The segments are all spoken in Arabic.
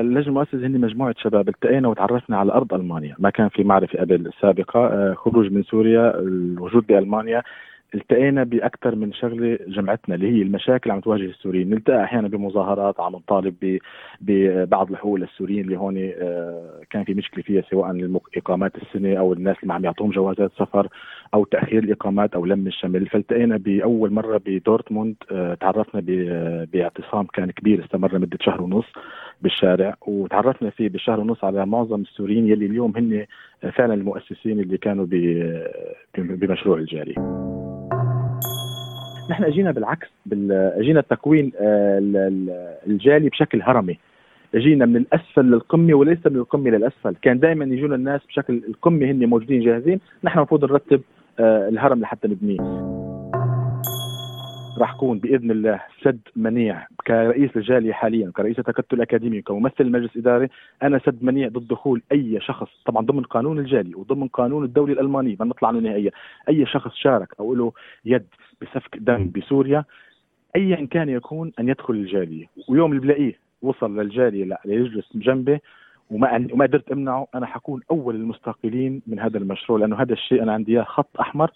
اللجنه المؤسسه هن مجموعة شباب التقينا وتعرفنا على أرض ألمانيا، ما كان في معرفة قبل سابقة، آه، خروج من سوريا، الوجود بألمانيا، التقينا بأكثر من شغلة جمعتنا اللي هي المشاكل عم تواجه السوريين، نلتقى أحيانا بمظاهرات عم نطالب ببعض الحقوق للسوريين اللي هون آه، كان في مشكلة فيها سواء إقامات السنة أو الناس اللي عم يعطوهم جوازات سفر أو تأخير الإقامات أو لم الشمل، فالتقينا بأول مرة بدورتموند آه، تعرفنا باعتصام كان كبير استمر لمدة شهر ونص بالشارع وتعرفنا فيه بالشهر ونص على معظم السوريين يلي اليوم هن فعلا المؤسسين اللي كانوا بمشروع الجاري. نحن اجينا بالعكس اجينا التكوين آه، الجالي بشكل هرمي. اجينا من الأسفل للقمة وليس من القمة للأسفل. كان دائما يجونا الناس بشكل القمة هن موجودين جاهزين نحن المفروض نرتب آه، الهرم لحتى نبنيه. راح كون بإذن الله سد منيع كرئيس الجالية حاليا كرئيس تكتل اكاديمي كممثل مجلس إداري. أنا سد منيع ضد دخول أي شخص طبعا ضمن قانون الجاليه وضمن قانون الدولي الالماني ما نطلع عنه نهائيا. أي شخص شارك أو له يد بسفك دم بسوريا ايا كان يكون أن يدخل الجالية. ويوم اللي بلاقيه وصل للجالية ليجلس جنبي وما وما قدرت أمنعه. أنا حكون أول المستقلين من هذا المشروع لأنه هذا الشيء أنا عندي إياه خط أحمر.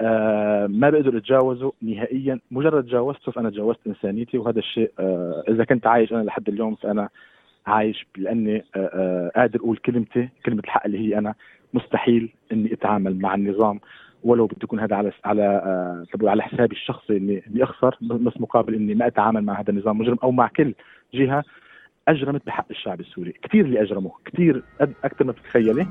آه ما بقدر اتجاوزه نهائيا. مجرد تجاوزته فأنا تجاوزت إنسانيتي وهذا الشيء آه إذا كنت عايش أنا لحد اليوم فأنا عايش لأني آه آه قادر أقول كلمتي كلمة الحق اللي هي أنا. مستحيل إني أتعامل مع النظام. ولو بده يكون هذا على على آه على حسابي الشخصي إني أخسر بس مقابل إني ما أتعامل مع هذا النظام مجرم أو مع كل جهة أجرمت بحق الشعب السوري، كثير اللي اجرموا، كثير أكثر ما بتتخيلي.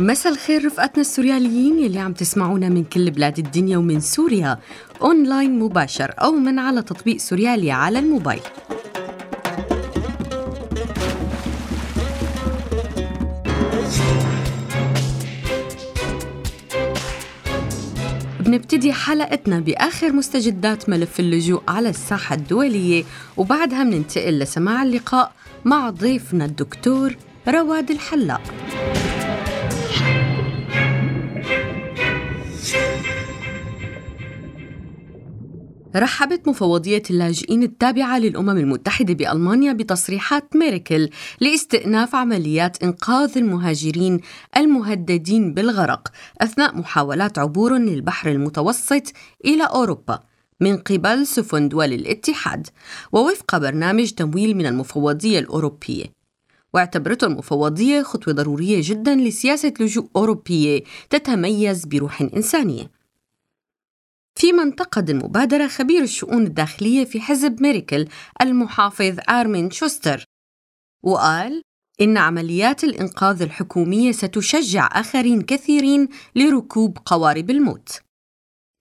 مساء الخير رفقاتنا السورياليين يلي عم تسمعونا من كل بلاد الدنيا ومن سوريا اونلاين مباشر أو من على تطبيق سوريالي على الموبايل. بنبتدي حلقتنا بآخر مستجدات ملف اللجوء على الساحة الدولية وبعدها بننتقل لسماع اللقاء مع ضيفنا الدكتور رواد الحلاق. رحبت مفوضية اللاجئين التابعة للأمم المتحدة بألمانيا بتصريحات ميركل لاستئناف عمليات إنقاذ المهاجرين المهددين بالغرق أثناء محاولات عبور للبحر المتوسط إلى أوروبا من قبل سفن دول الاتحاد. ووفق برنامج تمويل من المفوضية الأوروبية. واعتبرته المفوضية خطوة ضرورية جدا لسياسة لجوء أوروبية تتميز بروح إنسانية. فيما انتقد المبادرة خبير الشؤون الداخلية في حزب ميريكل المحافظ آرمين شوستر وقال إن عمليات الإنقاذ الحكومية ستشجع آخرين كثيرين لركوب قوارب الموت.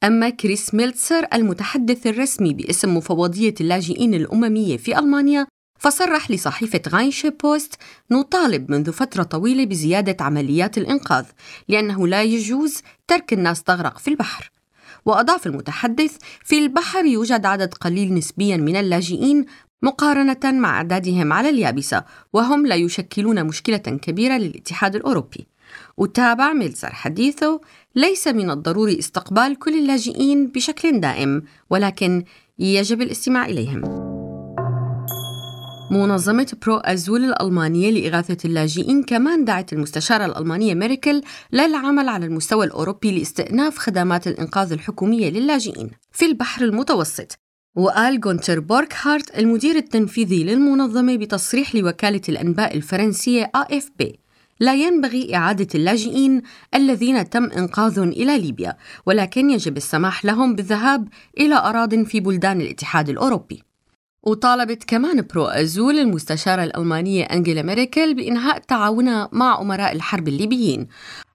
أما كريس ميلتسر المتحدث الرسمي باسم مفوضية اللاجئين الأممية في ألمانيا فصرح لصحيفة راينيشه بوست نطالب منذ فترة طويلة بزيادة عمليات الإنقاذ لأنه لا يجوز ترك الناس تغرق في البحر. وأضاف المتحدث في البحر يوجد عدد قليل نسبيا من اللاجئين مقارنة مع أعدادهم على اليابسة وهم لا يشكلون مشكلة كبيرة للاتحاد الأوروبي. وتابع ميلزر حديثه ليس من الضروري استقبال كل اللاجئين بشكل دائم ولكن يجب الاستماع إليهم. منظمة برو أزول الألمانية لإغاثة اللاجئين كمان دعت المستشارة الألمانية ميركل للعمل على المستوى الأوروبي لاستئناف خدمات الإنقاذ الحكومية للاجئين في البحر المتوسط. وقال جونتر بوركهارت المدير التنفيذي للمنظمة بتصريح لوكالة الأنباء الفرنسية AFP لا ينبغي إعادة اللاجئين الذين تم إنقاذهم إلى ليبيا ولكن يجب السماح لهم بالذهاب إلى أراضٍ في بلدان الاتحاد الأوروبي. وطالبت كمان برو أزول المستشارة الألمانية أنجيلا ميركل بإنهاء تعاونها مع أمراء الحرب الليبيين.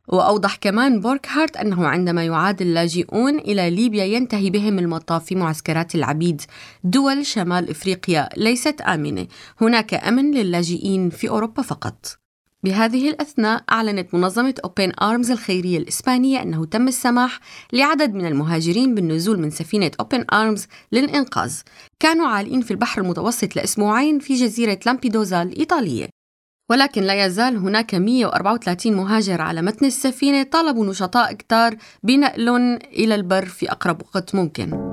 وأوضح كمان بوركهارت أنه عندما يعاد اللاجئون إلى ليبيا ينتهي بهم المطاف في معسكرات العبيد دول شمال إفريقيا ليست آمنة. هناك أمن للاجئين في أوروبا فقط. بهذه الأثناء أعلنت منظمة أوبين آرمز الخيرية الإسبانية أنه تم السماح لعدد من المهاجرين بالنزول من سفينة أوبين آرمز للإنقاذ. كانوا عالقين في البحر المتوسط لأسبوعين في جزيرة لامبيدوزا الإيطالية. ولكن لا يزال هناك 134 مهاجر على متن السفينة طالبوا نشطاء كتار بنقلهم إلى البر في أقرب وقت ممكن.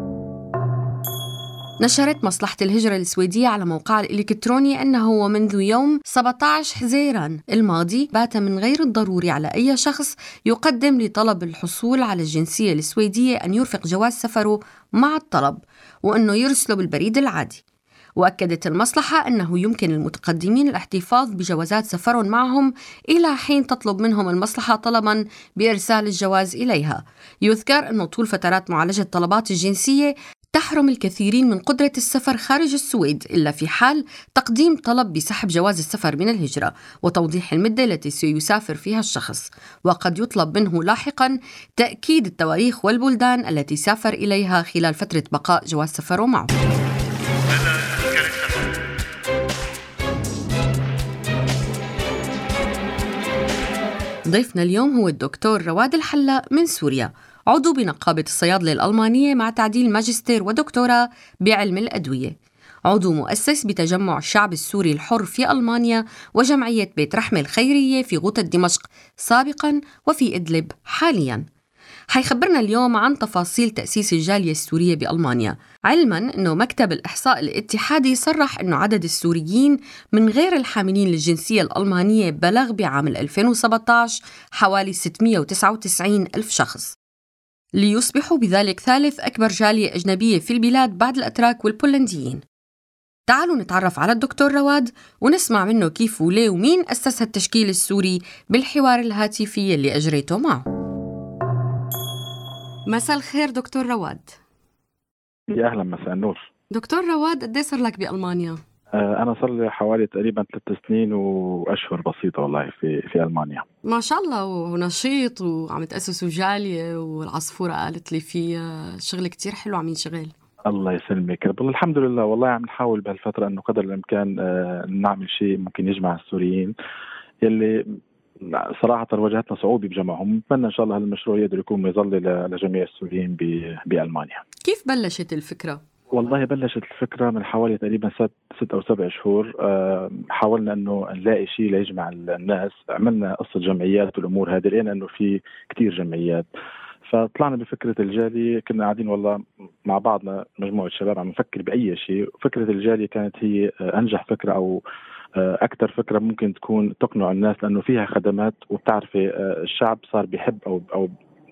نشرت مصلحة الهجرة السويدية على موقعها الإلكتروني أنه ومنذ يوم 17 حزيران الماضي بات من غير الضروري على أي شخص يقدم لطلب الحصول على الجنسية السويدية أن يرفق جواز سفره مع الطلب وأنه يرسله بالبريد العادي. وأكدت المصلحة أنه يمكن للمتقدمين الاحتفاظ بجوازات سفرهم معهم إلى حين تطلب منهم المصلحة طلبا بإرسال الجواز إليها. يذكر أنه طول فترات معالجة طلبات الجنسية تحرم الكثيرين من قدرة السفر خارج السويد إلا في حال تقديم طلب بسحب جواز السفر من الهجرة وتوضيح المدة التي سيسافر فيها الشخص. وقد يطلب منه لاحقا تأكيد التواريخ والبلدان التي سافر إليها خلال فترة بقاء جواز سفره معه. ضيفنا اليوم هو الدكتور رواد الحلاق من سوريا. عضو بنقابة الصيادلة الألمانية مع تعديل ماجستير ودكتوراه بعلم الأدوية. عضو مؤسس بتجمع الشعب السوري الحر في ألمانيا وجمعية بيت رحمة الخيرية في غوطة دمشق سابقا وفي إدلب حاليا. حيخبرنا اليوم عن تفاصيل تأسيس الجالية السورية بألمانيا. علما أنه مكتب الإحصاء الاتحادي صرح أنه عدد السوريين من غير الحاملين للجنسية الألمانية بلغ بعام 2017 حوالي 699 ألف شخص. ليصبحوا بذلك ثالث أكبر جالية أجنبية في البلاد بعد الأتراك والبولنديين. تعالوا نتعرف على الدكتور رواد ونسمع منه كيف وليه ومين أسس التشكيل السوري بالحوار الهاتفي اللي أجريته معه. مساء الخير دكتور رواد. يا أهلا مساء النور. دكتور رواد قد صار لك بألمانيا؟ آه، أنا صار لي حوالي تقريبا ثلاث سنين وأشهر بسيطة والله في في ألمانيا. ما شاء الله ونشيط وعم تأسسوا جالية والعصفورة قالت لي في شغل كتير حلو عم ينشغل. الله يسلمك. والله الحمد لله. والله عم نحاول بهالفترة أنه قدر الإمكان آه، نعمل شيء ممكن يجمع السوريين. يلي صراحة واجهتنا صعوبة بجمعهم. نتمنى إن شاء الله هالمشروع يقدر يكون مظلة لجميع السوريين بألمانيا. كيف بلشت الفكرة؟ والله بلشت الفكرة من حوالي تقريبا ست ست أو سبع شهور. حاولنا إنه نلاقي شيء ليجمع الناس. عملنا قصة جمعيات والأمور هذه لقينا إنه في كثير جمعيات. فطلعنا بفكرة الجالي كنا قاعدين والله مع بعضنا مجموعة شباب عم نفكر بأي شيء فكرة الجالي كانت هي أنجح فكرة أو آه، أكثر فكرة ممكن تكون تقنع الناس لأنه فيها خدمات. وبتعرفي آه، الشعب صار بيحب أو أو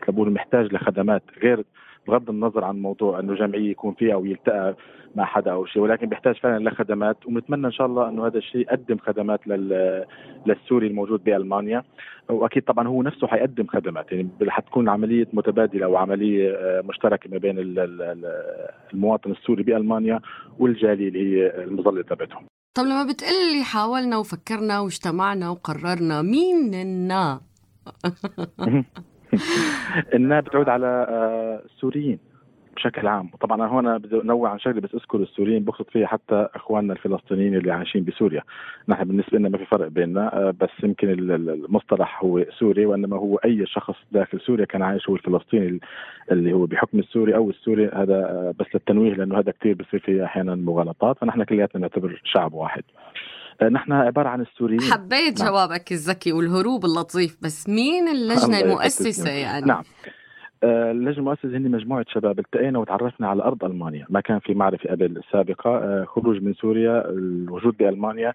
بقول محتاج لخدمات غير بغض النظر عن موضوع إنه جمعية يكون فيها أو يلتقى مع حدا أو شيء ولكن بيحتاج فعلا لخدمات ونتمنى إن شاء الله إنه هذا الشيء يقدم خدمات لل للسوري الموجود بألمانيا. وأكيد طبعا هو نفسه حيقدم خدمات يعني حتكون عمليه متبادلة أو عملية آه، مشتركة ما بين المواطن السوري بألمانيا والجالية اللي هي المظلة تبعتهم. طب لما بتقلي حاولنا وفكرنا واجتمعنا وقررنا مين النا؟ انها بتعود على آه، السوريين بشكل عام. وطبعا أنا هون بدي انوع عن شغله بس أذكر السوريين بقصد فيها حتى إخواننا الفلسطينيين اللي عايشين بسوريا. نحن بالنسبة لنا ما في فرق بيننا آه، بس يمكن المصطلح هو سوري وإنما هو أي شخص داخل سوريا كان عايش هو الفلسطيني اللي هو بحكم السوري أو السوري. هذا آه، بس للتنويه لأنه هذا كثير بصير فيه أحيانا مغالطات. فنحن كلياتنا نعتبر شعب واحد. نحن عبارة عن السوريين. حبيت نعم. جوابك الذكي والهروب اللطيف بس مين اللجنة المؤسسة يعني؟ نعم. آه، اللجنة المؤسسة هن مجموعة شباب. التقينا وتعرفنا على أرض ألمانيا، ما كان في معرفة قبل سابقه، آه، خروج من سوريا، الوجود بألمانيا،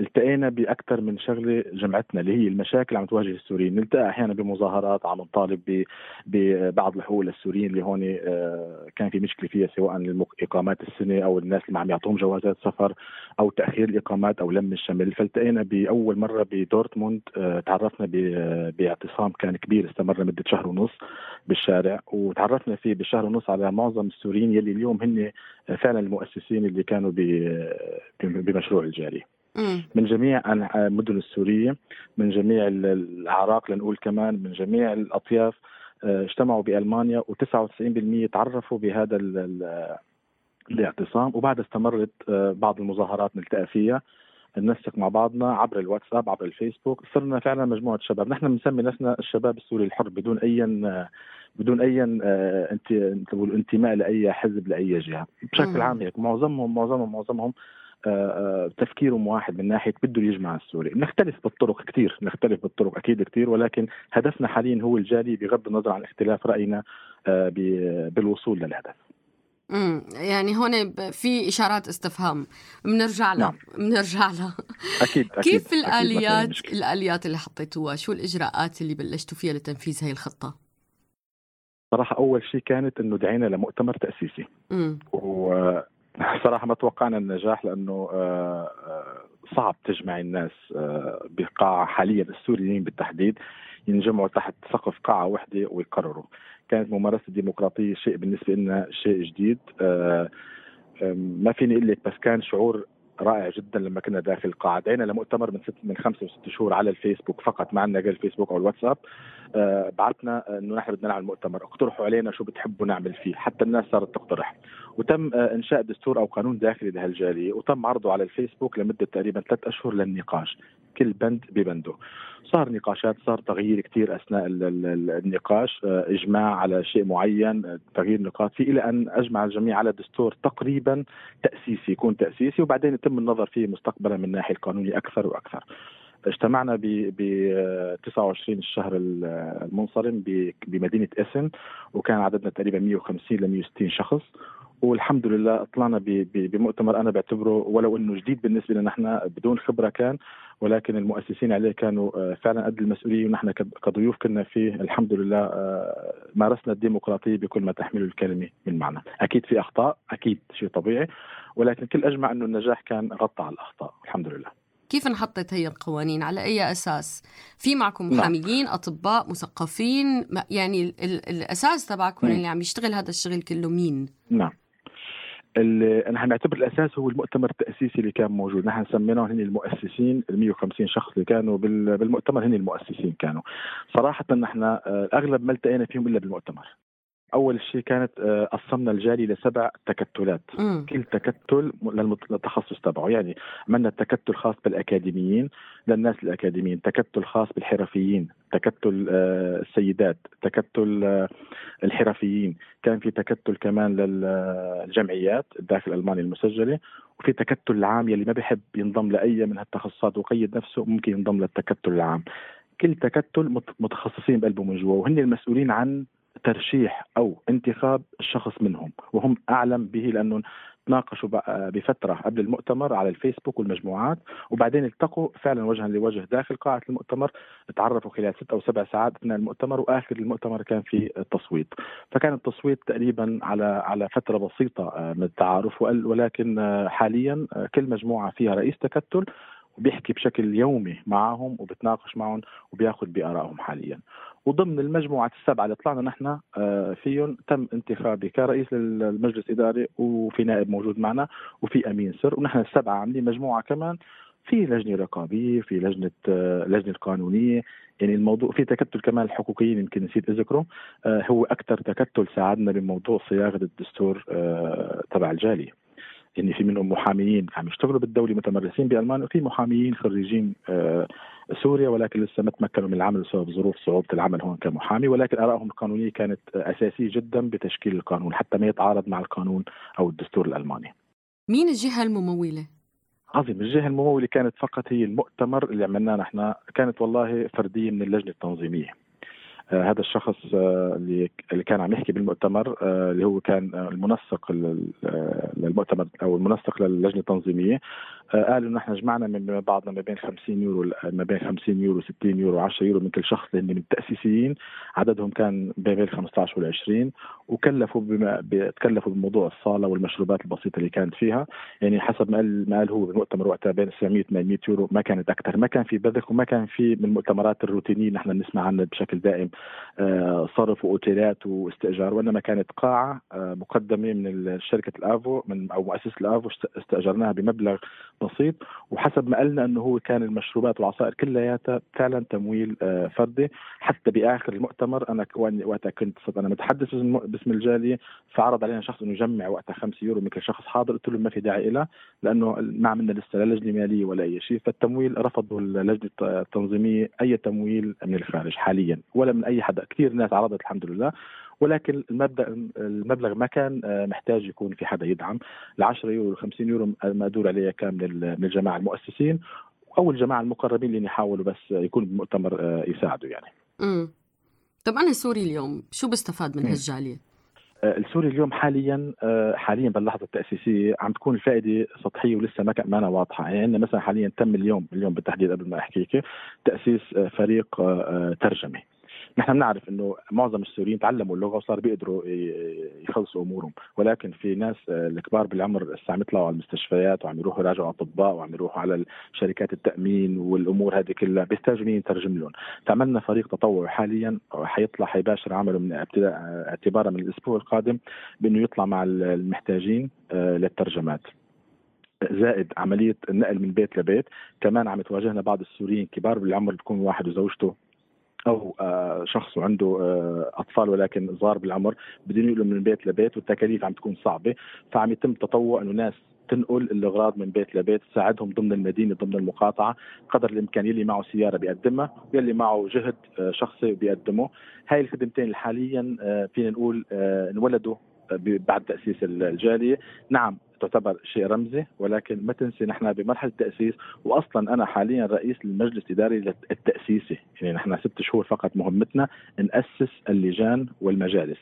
التقينا بأكثر من شغلة جمعتنا اللي هي المشاكل عم تواجه السوريين، نلتقى أحيانا بمظاهرات عم نطالب ببعض الحقوق للسوريين اللي هون آه، كان في مشكلة فيها سواء إقامات السنة أو الناس اللي ما عم يعطوهم جوازات سفر أو تأخير الإقامات أو لم الشمل، فالتقينا بأول مرة بدورتموند آه، تعرفنا باعتصام كان كبير استمر لمدة شهر ونص بالشارع وتعرفنا فيه بالشهر ونص على معظم السوريين يلي اليوم هن فعلا المؤسسين اللي كانوا بمشروع الجاري. من جميع المدن السورية من جميع الأعراق لنقول كمان من جميع الأطياف آه، اجتمعوا بألمانيا و99% تعرفوا بهذا الاعتصام. وبعد استمرت آه، بعض المظاهرات نلتقى فيها ننسق مع بعضنا عبر الواتساب عبر الفيسبوك. صرنا فعلا مجموعة شباب. نحن بنسمي نفسنا الشباب السوري الحر بدون أي بدون أي انت انتماء لأي حزب لأي جهة. بشكل عام هيك. معظمهم معظمهم معظمهم تفكيرهم واحد من ناحية بده يجمع السوري، نختلف بالطرق كثير، نختلف بالطرق أكيد كثير ولكن هدفنا حاليا هو الجالي بغض النظر عن اختلاف رأينا بالوصول للهدف. امم يعني هون في إشارات استفهام. بنرجع لها نعم. بنرجع لها أكيد أكيد كيف الآليات أكيد الآليات اللي حطيتوها؟ شو الإجراءات اللي بلشتوا فيها لتنفيذ هي الخطة؟ صراحة أول شيء كانت إنه دعينا لمؤتمر تأسيسي. امم وصراحه ما توقعنا النجاح لأنه آه، آه، صعب تجمع الناس آه، بقاعه حاليا السوريين بالتحديد ينجمعوا تحت سقف قاعة واحدة ويقرروا. كانت ممارسة الديمقراطيه شيء بالنسبة لنا شيء جديد. ما فيني أقول لك بس كان شعور رائع جدا لما كنا داخل القاعة. دعينا لمؤتمر من ست من خمسة وست شهور على الفيسبوك فقط ما عندنا غير الفيسبوك أو الواتساب. آه بعثنا إنه نحن بدنا نعمل مؤتمر. اقترحوا علينا شو بتحبوا نعمل فيه. حتى الناس صارت تقترح. وتم آه إنشاء دستور أو قانون داخلي لهالجالية. وتم عرضه على الفيسبوك لمدة تقريبا ثلاث أشهر للنقاش. كل بند ببنده. صار نقاشات صار تغيير كثير أثناء النقاش آه، إجماع على شيء معين آه، تغيير نقاط فيه إلى أن أجمع الجميع على دستور تقريبا تأسيسي يكون تأسيسي وبعدين يتم النظر فيه مستقبلا من الناحيه القانونية أكثر وأكثر. اجتمعنا ب 29 الشهر المنصرم بمدينة اسن وكان عددنا تقريبا 150 ل 160 شخص. والحمد لله طلعنا بمؤتمر أنا بعتبره ولو إنه جديد بالنسبة لنا نحن بدون خبرة كان ولكن المؤسسين عليه كانوا آه، فعلا قد المسؤولية ونحن كضيوف كنا فيه. الحمد لله آه، مارسنا الديمقراطية بكل ما تحمله الكلمة من معنى، أكيد في أخطاء أكيد شيء طبيعي ولكن كل أجمع إنه النجاح كان غطى على الأخطاء. الحمد لله. كيف انحطت هي القوانين؟ على أي أساس؟ في معكم نعم. محاميين نعم. أطباء مثقفين؟ يعني الأساس تبعكم اللي عم يشتغل هذا الشغل كله مين؟ نعم. أنا هنعتبر الأساس هو المؤتمر التأسيسي اللي كان موجود. نحن سميناه هن المؤسسين ال 150 شخص اللي كانوا بالمؤتمر هن المؤسسين كانوا. صراحة نحن آه، أغلب ما التقينا فيهم إلا بالمؤتمر. أول شيء كانت آه، قسمنا الجالي لسبع تكتلات. م. كل تكتل للتخصص تبعه. يعني عملنا التكتل خاص بالأكاديميين للناس الأكاديميين. تكتل خاص بالحرفيين. تكتل آه، السيدات. تكتل آه، الحرفيين. كان في تكتل كمان للجمعيات داخل ألمانيا المسجلة. وفي تكتل العام يلي ما بيحب ينضم لأي من هالتخصصات ويقيد نفسه ممكن ينضم للتكتل العام. كل تكتل متخصصين بقلبه من جوا. وهن المسؤولين عن ترشيح أو انتخاب الشخص منهم وهم أعلم به لأنه تناقشوا بفترة قبل المؤتمر على الفيسبوك والمجموعات وبعدين التقوا فعلا وجها لوجه داخل قاعة المؤتمر تعرفوا خلال ست أو سبع ساعات اثناء المؤتمر وآخر المؤتمر كان في التصويت. فكان التصويت تقريبا على على فترة بسيطة آه، من التعارف ولكن آه، حاليا آه، كل مجموعة فيها رئيس تكتل وبيحكي بشكل يومي معهم وبتناقش معهم وبيأخذ بآرائهم حاليا. وضمن المجموعة السبعة اللي طلعنا نحن آه، فيهم تم انتخابي كرئيس للمجلس الإداري وفي نائب موجود معنا وفي أمين سر ونحن السبعة عاملين مجموعة كمان في لجنة رقابية في لجنة آه، لجنة قانونية يعني الموضوع في تكتل كمان الحقوقيين يمكن نسيت اذكره آه، هو أكثر تكتل ساعدنا بموضوع صياغة الدستور تبع الجالية. يعني في منهم محاميين عم يشتغلوا بالدولة متمرسين بالمانيا وفي محاميين خريجين سوريا ولكن لسه ما تمكنوا من العمل بسبب ظروف صعوبة العمل هون كمحامي ولكن آرائهم القانونية كانت أساسية جدا بتشكيل القانون حتى ما يتعارض مع القانون أو الدستور الألماني. مين الجهة الممولة؟ عظيم الجهة الممولة كانت فقط هي المؤتمر اللي عملناه نحن كانت والله فردية من اللجنة التنظيمية. آه، هذا الشخص آه، اللي كان عم يحكي بالمؤتمر آه، اللي هو كان المنسق للمؤتمر أو المنسق للجنة التنظيمية. قال انه نحن جمعنا من بعضنا ما بين 50 يورو ما بين 50 يورو 60 يورو 10 يورو من كل شخص لأن من التأسيسيين عددهم كان ما بين 15 وال 20 وكلفوا بما تكلفوا بموضوع الصالة والمشروبات البسيطة اللي كانت فيها. يعني حسب ما قال ما قال هو بالمؤتمر وقتها بين 700 800 يورو ما كانت أكثر ما كان في بذخ وما كان في من المؤتمرات الروتينية نحن بنسمع عنها بشكل دائم آه، صرف وأوتيلات واستئجار وإنما كانت قاعة آه، مقدمة من شركة الآفو من أو مؤسسة الآفو استأجرناها بمبلغ بسيط وحسب ما قلنا إنه هو كان المشروبات والعصائر كلياتها فعلا تمويل آه، فردي. حتى بآخر المؤتمر أنا وقتها كنت أنا متحدث باسم الجالية فعرض علينا شخص إنه يجمع وقتها 5 يورو من كل شخص حاضر قلت له ما في داعي لها لأنه ما عملنا لسه لا لجنة مالية ولا أي شيء. فالتمويل رفضوا اللجنة التنظيمية أي تمويل من الخارج حاليا ولا من أي حدا. كثير ناس عرضت الحمد لله. ولكن المبدا المبلغ ما كان محتاج يكون في حدا يدعم. ال 10 يورو 50 يورو المقدور عليها كان من الجماعة المؤسسين أو الجماعة المقربين اللي يحاولوا بس يكون بمؤتمر يساعدوا يعني. امم طب أنا سوري اليوم شو بستفاد من هالجالية؟ آه، السوري اليوم حاليا آه، حاليا باللحظة التأسيسية عم تكون الفائدة سطحية ولسه ما ما واضحة. يعني عندنا مثلا حاليا تم اليوم اليوم بالتحديد قبل ما احكيك تأسيس آه، فريق ترجمة. نحن بنعرف إنه معظم السوريين تعلموا اللغة وصار بيقدروا يخلصوا أمورهم. ولكن في ناس الكبار بالعمر عم يطلعوا على المستشفيات وعم يروحوا يراجعوا أطباء وعم يروحوا على شركات التأمين والأمور هذه كلها بيحتاجوا مين يترجم لهم. تعملنا فريق تطوعي حاليا حيطلع حيباشر عمله من ابتداء اعتبارا من الأسبوع القادم بإنه يطلع مع المحتاجين آه، للترجمات. زائد عملية النقل من بيت لبيت. كمان عم تواجهنا بعض السوريين كبار بالعمر بتكون واحد وزوجته. أو آه، شخص عنده آه، أطفال ولكن صغار بالعمر بدهم ينقلوا من بيت لبيت والتكاليف عم تكون صعبة فعم يتم تطوع إنه ناس تنقل الأغراض من بيت لبيت تساعدهم ضمن المدينة ضمن المقاطعة قدر الإمكان يلي معه سيارة بيقدمها واللي معه جهد آه، شخصي بيقدمه. هاي الخدمتين حاليا فينا نقول انولدوا بعد تأسيس الجالية. نعم تعتبر شيء رمزي ولكن ما تنسي نحن بمرحلة التاسيس واصلا أنا حاليا رئيس المجلس الإداري التأسيسي. يعني نحن ست شهور فقط مهمتنا نأسس اللجان والمجالس.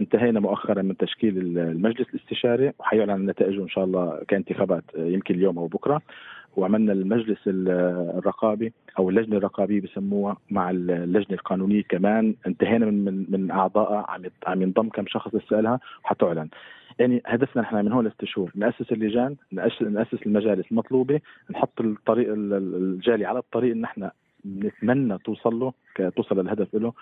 انتهينا مؤخرا من تشكيل المجلس الاستشاري وحيعلن نتائجه إن شاء الله كانتخابات يمكن اليوم أو بكرة. وعملنا المجلس الرقابي أو اللجنة الرقابية بسموها مع اللجنة القانونية كمان. انتهينا من من, من اعضائها عم عم ينضم كم شخص لسالها وحتعلن. يعني هدفنا نحن من هون لست شهور نأسس اللجان نأسس المجالس المطلوبة نحط الطريق الجالي على الطريق ان إحنا نتمنى توصل له توصل للهدف له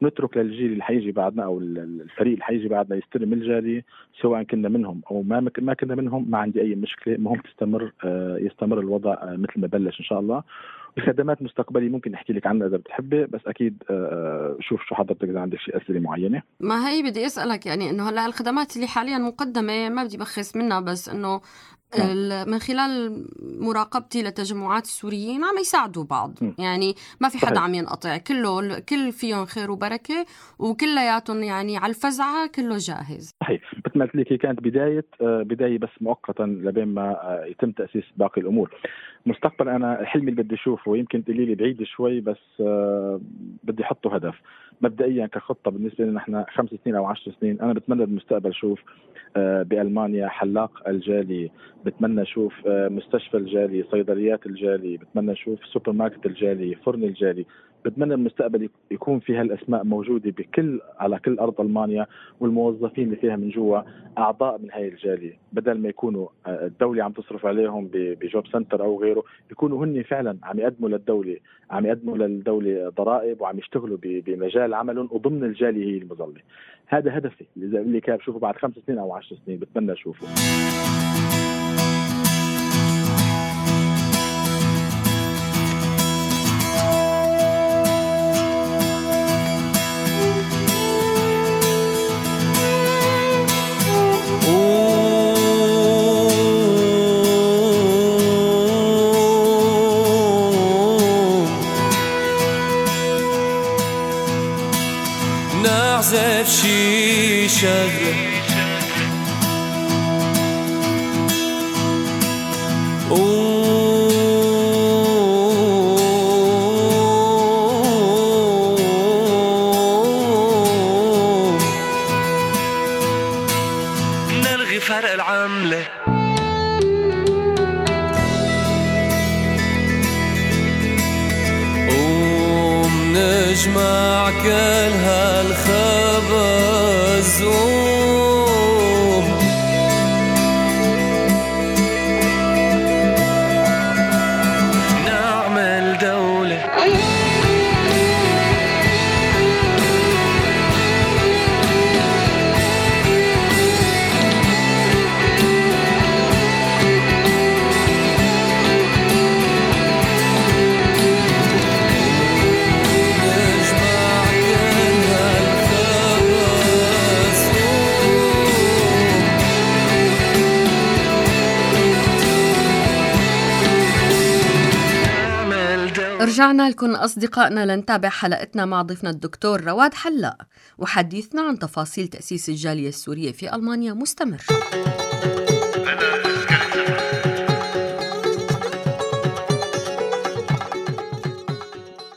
ونترك للجيل اللي حيجي بعدنا أو الفريق اللي حيجي بعدنا يستلم الجالية سواء كنا منهم أو ما ما كنا منهم ما عندي أي مشكلة المهم تستمر آه، يستمر الوضع آه، مثل ما بلش إن شاء الله الخدمات مستقبلية ممكن احكي لك عنها إذا بتحبي بس أكيد آه، شوف شو حضرتك إذا عندك شيء أسئلة معينة ما هي بدي أسألك يعني إنه هلأ الخدمات اللي حاليا مقدمة ما بدي بخس منها بس إنه. من خلال مراقبتي لتجمعات السوريين عم يساعدوا بعض. م. يعني ما في حدا عم ينقطع. كله كل فيهم خير وبركة وكلياتهم يعني على الفزعة كله جاهز. صحيح. مثل ما قلت لك كانت بداية آه، بداية بس مؤقتا لبين ما آه، يتم تأسيس باقي الأمور. مستقبل أنا حلمي اللي بدي أشوفه يمكن تقولي لي بعيد شوي بس آه، بدي أحطه هدف. مبدئيا كخطة بالنسبة لنا نحن خمس سنين أو عشر سنين أنا بتمنى بالمستقبل أشوف بألمانيا حلاق الجالي بتمنى أشوف مستشفى الجالي صيدليات الجالي بتمنى أشوف سوبر ماركت الجالي فرن الجالي بتمنى المستقبل يكون في هالأسماء موجودة بكل على كل أرض ألمانيا والموظفين اللي فيها من جوا أعضاء من هاي الجاليه بدل ما يكونوا آه، الدولة عم تصرف عليهم بجوب سنتر أو غيره يكونوا هن فعلا عم يقدموا للدولة عم يقدموا للدولة ضرائب وعم يشتغلوا بمجال عملهم وضمن الجالية هي المظلة. هذا هدفي. اللي كان بشوفه بعد خمس سنين أو عشر سنين بتمنى أشوفه. تجمع كل هالخبز رجعنا لكم أصدقائنا لنتابع حلقتنا مع ضيفنا الدكتور رواد حلاق وحديثنا عن تفاصيل تأسيس الجالية السورية في ألمانيا مستمر.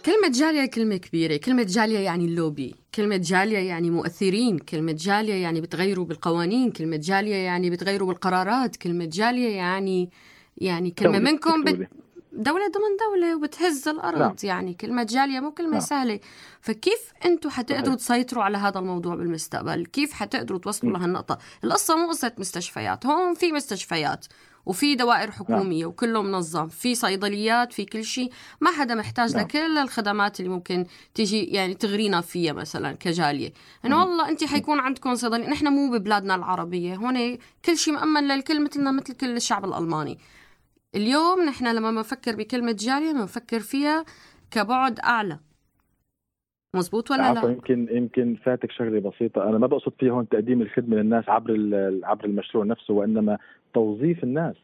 كلمة جالية كلمة كبيرة كلمة جالية يعني اللوبي كلمة جالية يعني مؤثرين كلمة جالية يعني بتغيروا بالقوانين كلمة جالية يعني بتغيروا بالقرارات كلمة جالية يعني يعني كلمة منكم بت... دولة ضمن دولة وبتهز الأرض نعم. يعني كلمة جالية مو كلمة نعم. سهلة فكيف أنتم حتقدروا تسيطروا على هذا الموضوع بالمستقبل كيف حتقدروا توصلوا لهالنقطة القصة مو قصة مستشفيات هون في مستشفيات وفي دوائر حكومية نعم. وكله منظم في صيدليات في كل شيء ما حدا محتاج نعم. لكل الخدمات اللي ممكن تيجي يعني تغرينا فيها مثلا كجالية إنه نعم. والله انت حيكون عندكم صيدلية نحن مو ببلادنا العربية هون كل شيء مأمن للكل مثلنا مثل كل الشعب الألماني اليوم نحن لما بنفكر بكلمة جالية بنفكر فيها كبعد أعلى. مزبوط ولا لا؟ يمكن يمكن فاتك شغلة بسيطة. أنا ما بقصد فيها هون تقديم الخدمة للناس عبر عبر المشروع نفسه وإنما توظيف الناس.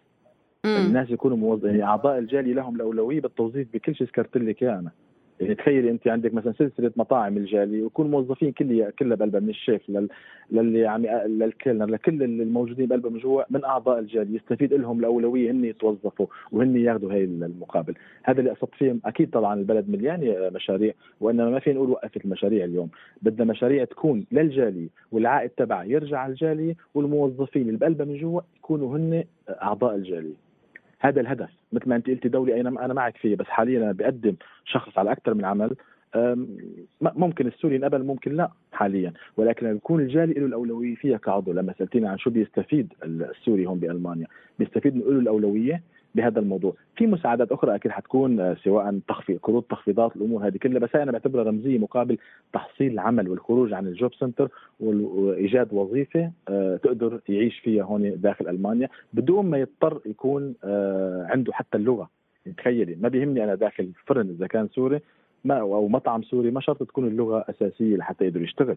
مم. الناس يكونوا موظفين. يعني أعضاء الجالية لهم الاولويه بالتوظيف بكل شيء ذكرت لك إياه أنا. يعني تخيلي أنت عندك مثلا سلسلة مطاعم الجالي ويكون موظفين كلها كلها بقلبها من الشيف لل للي يعني للكلنر لكل الموجودين بقلبها من جوا من أعضاء الجالي يستفيد لهم الأولوية هن يتوظفوا وهن ياخذوا هي المقابل. هذا اللي قصدت فيه أكيد طبعا البلد مليان مشاريع وإنما ما فينا نقول وقفت المشاريع اليوم. بدنا مشاريع تكون للجالي والعائد تبعها يرجع على الجالي والموظفين اللي بقلبها من جوا يكونوا هن أعضاء الجالية. هذا الهدف مثل ما انت قلتي دولي أنا أنا معك فيه بس حاليا أنا بقدم شخص على أكثر من عمل. ممكن السوري ينقبل ممكن لا حاليا. ولكن يكون الجالي له الأولوية فيها كعضو. لما سالتيني عن شو بيستفيد السوري هون بألمانيا بيستفيد من له الأولوية بهذا الموضوع. في مساعدات أخرى أكيد حتكون آه، سواء تخفيض قروض تخفيضات الأمور هذه كلها. بس أنا بعتبرها رمزية مقابل تحصيل العمل والخروج عن الجوب سنتر وإيجاد وظيفة آه، تقدر يعيش فيها هون داخل ألمانيا بدون ما يضطر يكون آه، عنده حتى اللغة. تخيلي ما بيهمني أنا داخل فرن إذا كان سوري ما أو مطعم سوري ما شرط تكون اللغة أساسية لحتى يقدر يشتغل.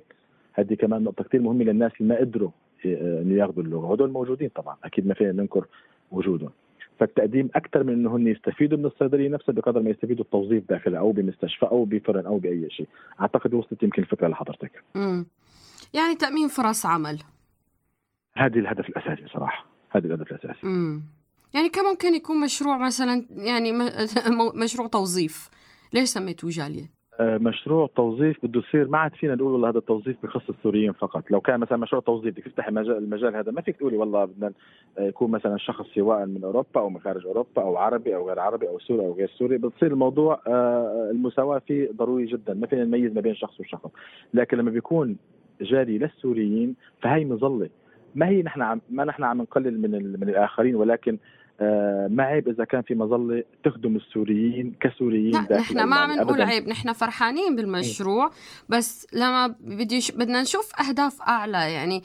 هذه كمان نقطة كثير مهمة للناس اللي ما قدروا إنه ياخذوا اللغة. هدول موجودين طبعا أكيد ما فينا ننكر وجودهم. فالتقديم أكثر من انه هن يستفيدوا من الصيدلية نفسها بقدر ما يستفيدوا التوظيف داخلها أو بمستشفى أو بفرن أو بأي شيء. أعتقد وصلت يمكن الفكرة لحضرتك. امم يعني تأمين فرص عمل. هذه الهدف الأساسي صراحة هذا الهدف الأساسي. امم يعني كم ممكن يكون مشروع مثلا يعني مشروع توظيف؟ ليش سميتوه جالية؟ مشروع توظيف بده يصير ما عاد فينا نقول والله هذا التوظيف بخص السوريين فقط، لو كان مثلا مشروع توظيف بدك تفتحي المجال, هذا ما فيك تقولي والله بدنا آه، يكون مثلا شخص سواء من أوروبا أو من خارج أوروبا أو عربي أو غير عربي أو سوري أو غير سوري، بتصير الموضوع آه، المساواة فيه ضروري جدا، ما فينا نميز ما بين شخص وشخص، لكن لما بيكون جالية للسوريين فهي مظلة. ما هي نحن عم ما نحن عم نقلل من من الآخرين ولكن آه، ما عيب إذا كان في مظلة تخدم السوريين كسوريين لا نحن ما عم نقول عيب نحن فرحانين بالمشروع بس لما بدي بدنا نشوف أهداف أعلى يعني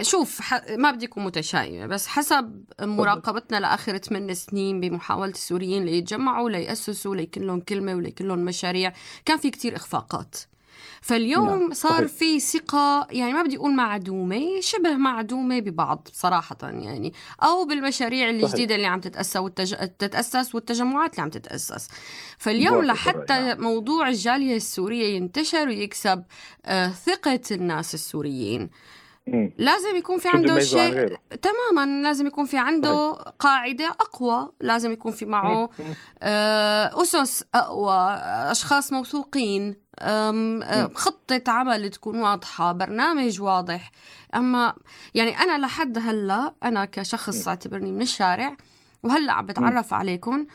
شوف ما بدي أكون متشائمة بس حسب مراقبتنا لآخر ثمان سنين بمحاولة السوريين ليتجمعوا ليأسسوا ليكون لهم كلمة وليكون لهم مشاريع كان في كتير إخفاقات. فاليوم نعم. صار في ثقة يعني ما بدي أقول معدومة شبه معدومة ببعض صراحة يعني أو بالمشاريع الجديدة اللي عم تتأسس والتج... تتأسس والتجمعات اللي عم تتأسس. فاليوم لحتى نعم. موضوع الجالية السورية ينتشر ويكسب آه ثقة الناس السوريين. لازم يكون في عنده شيء تماما لازم يكون في عنده قاعدة أقوى لازم يكون في معه آه، أسس أقوى أشخاص موثوقين. خطة عمل تكون واضحة برنامج واضح. أما يعني أنا لحد هلأ أنا كشخص أعتبرني من الشارع وهلأ عم بتعرف عليكم.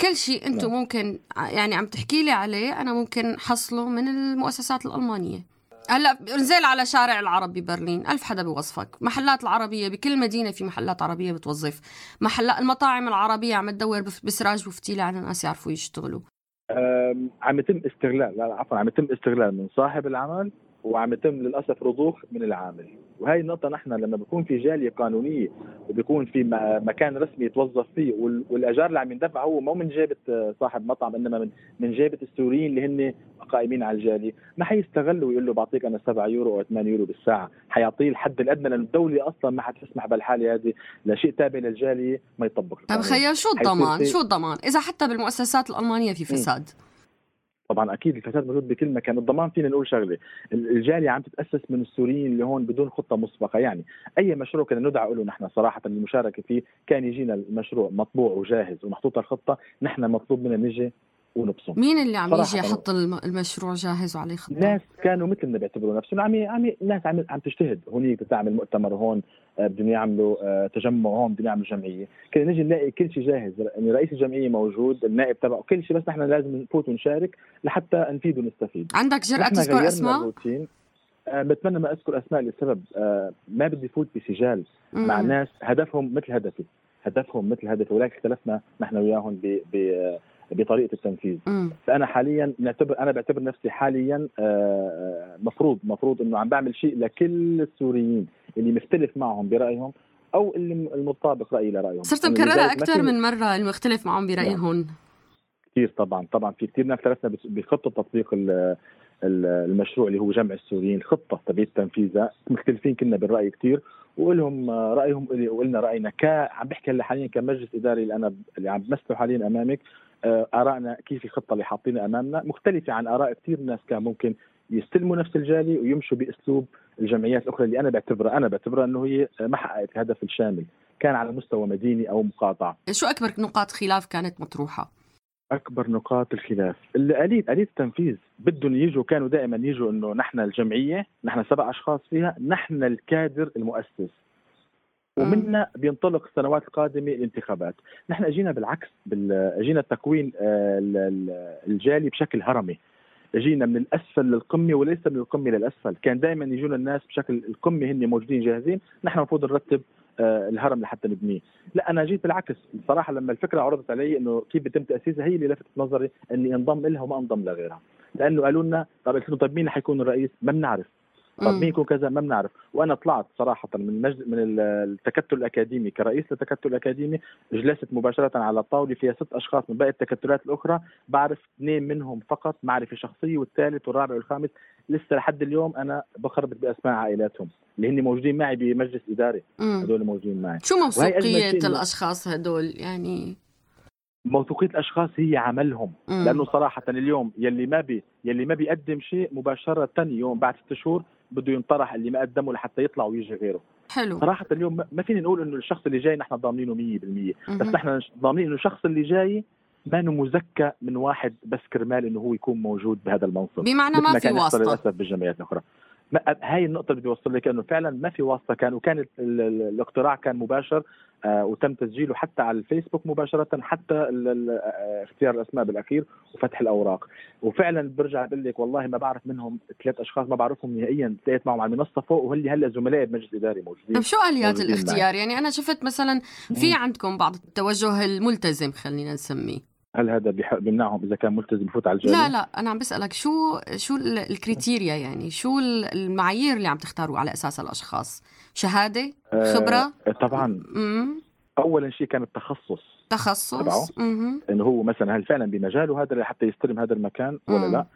كل شيء نعم. ممكن يعني عم تحكي لي عليه أنا ممكن حصله من المؤسسات الألمانية. هلأ نزل على شارع العرب ببرلين ألف حدا بوصفك. محلات العربية بكل مدينة في محلات عربية بتوظف. محلات المطاعم العربية عم تدور بسراج وفتيلة على ناس يعرفوا يشتغلوا. عم يتم استغلال لا عفوا عم يتم استغلال من صاحب العمل وعم يتم للأسف رضوخ من العامل. وهي النقطة نحن لما بيكون في جالية قانونية وبيكون في مكان رسمي يتوظف فيه والأجار اللي عم يندفع هو مو من جيبة صاحب مطعم إنما من من جيبة السوريين اللي هن قائمين على الجالية. ما حيستغل ويقول له بعطيك أنا 7 يورو أو 8 يورو بالساعة. حيعطيه الحد الأدنى لأن الدولة أصلا ما حتسمح بالحالة هذه. لشيء تابع للجالية ما يطبق. طيب خيال شو الضمان؟ شو الضمان؟ إذا حتى بالمؤسسات الألمانية في فساد. طبعا أكيد الفساد موجود بكل مكان الضمان فينا نقول شغلة الجالية عم تتأسس من السوريين اللي هون بدون خطة مسبقة يعني أي مشروع كنا ندعى له نحن صراحة للمشاركه فيه كان يجينا المشروع مطبوع وجاهز ومحطوطه الخطة نحن مطلوب منا نجي ونبصم. مين اللي عم يجي يحط المشروع جاهز وعليه خطة؟ ناس كانوا مثلنا بيعتبروا نفسهم. عم عم ناس عم عم تجتهد. هونيك بتعمل مؤتمر هون آه، بدهم يعملوا آه، تجمع هون بدهم يعملوا جمعية. كنا نجي نلاقي كل شيء جاهز. يعني رئيس الجمعية موجود النائب تبعه كل شيء بس نحن لازم نفوت ونشارك لحتى نفيد ونستفيد. عندك جرأة تذكر أسماء؟ أه بتمنى ما أذكر أسماء لسبب. ما بدي فوت بسجال مم. مع ناس هدفهم مثل هدفي. هدفهم مثل هدفي ولكن اختلفنا نحن وياهم ب بطريقة التنفيذ. مم. فأنا حاليا نعتبر أنا بعتبر نفسي حاليا آه، آه، مفروض مفروض إنه عم بعمل شيء لكل السوريين اللي مختلف معهم برأيهم أو اللي المطابق رأيي لرأيهم. صرت مكررها أكثر من مرة المختلف معهم برأيهم. نعم. كثير طبعا طبعا في كثير ناس اختلفنا بخطة تطبيق المشروع اللي هو جمع السوريين الخطه تبعت تنفيذها مختلفين كنا بالرأي كثير ولهم رايهم وقلنا رأينا ك عم بحكي هلا حاليا كمجلس إداري اللي أنا اللي عم بمثله حاليا أمامك. آرائنا كيف الخطة اللي حاطينها أمامنا. مختلفة عن آراء كثير ناس كان ممكن يستلموا نفس الجالي ويمشوا بأسلوب الجمعيات الأخرى اللي أنا بعتبرها. أنا بعتبرها إنه هي ما حققت الهدف الشامل. كان على مستوى مديني أو مقاطعه شو أكبر نقاط خلاف كانت مطروحة؟ أكبر نقاط الخلاف. الاليه اليه التنفيذ. بدهم يجوا كانوا دائما يجوا إنه نحن الجمعية نحن سبع أشخاص فيها نحن الكادر المؤسس. ومنا بينطلق السنوات القادمه الانتخابات، نحن أجينا بالعكس أجينا التكوين آه، الجالي بشكل هرمي، أجينا من الأسفل للقمة وليس من القمة للأسفل، كان دائما يجونا الناس بشكل القمة هن موجودين جاهزين، نحن المفروض نرتب آه، الهرم لحتى نبنيه، لا أنا جيت بالعكس. بصراحه لما الفكرة عرضت علي إنه كيف بيتم تأسيسها هي اللي لفتت نظري إني انضم لها وما انضم لغيرها، لأنه قالوا لنا طب طيب مين حيكون الرئيس؟ ما بنعرف، طب مين يكون كذا ما بنعرف. وأنا طلعت صراحة من مجد من التكتل الأكاديمي كرئيس للتكتل الأكاديمي جلست مباشرة على طاوله فيها ست أشخاص من باقي التكتلات الأخرى. بعرف اثنين منهم فقط معرفة شخصية والثالث والرابع والخامس. لسه لحد اليوم أنا بخربط بأسماء عائلاتهم اللي هن موجودين معي بمجلس إداري. هدول موجودين معي. شو موثوقية الأشخاص هدول؟ يعني موثوقية الأشخاص هي عملهم. مم. لأنه صراحة اليوم يلي ما بي يلي ما بيقدم شيء مباشرة يوم بعد ست شهور بده ينطرح اللي ما قدمه لحتى يطلع ويجي غيره. حلو. صراحة اليوم ما فيني نقول إنه الشخص اللي جاي نحن ضامنينه 100% بس نحن ضامنين إنه الشخص اللي جاي ما مزكى من واحد بس كرمال إنه هو يكون موجود بهذا المنصب. بمعنى ما في واسطة. للأسف بالجمعيات الاخرى هاي النقطة اللي بدي أوصل لك إنه فعلا ما في واسطة كان وكان الاقتراع كان مباشر آه وتم تسجيله حتى على الفيسبوك مباشرة حتى آه، اختيار الأسماء بالأخير وفتح الأوراق. وفعلا برجع بقول لك والله ما بعرف منهم ثلاث أشخاص ما بعرفهم نهائيا تلاقيت معهم على المنصة فوق وهل هلأ زملائي بمجلس إداري موجودين. طيب شو آليات الاختيار؟ يعني أنا شفت مثلا في عندكم بعض التوجه الملتزم خلينا نسميه. هل هذا بيمنعهم إذا كان ملتزم يفوت على الجامعة؟ لا لا أنا عم بسألك شو شو الكريتيريا يعني شو المعايير اللي عم تختاروا على اساسها الأشخاص؟ شهادة؟ آه، خبرة؟ آه طبعا مم. اولا شيء كان التخصص تخصص تبعه إنه هو مثلا هل فعلا بمجاله هذا حتى يستلم هذا المكان ولا لا؟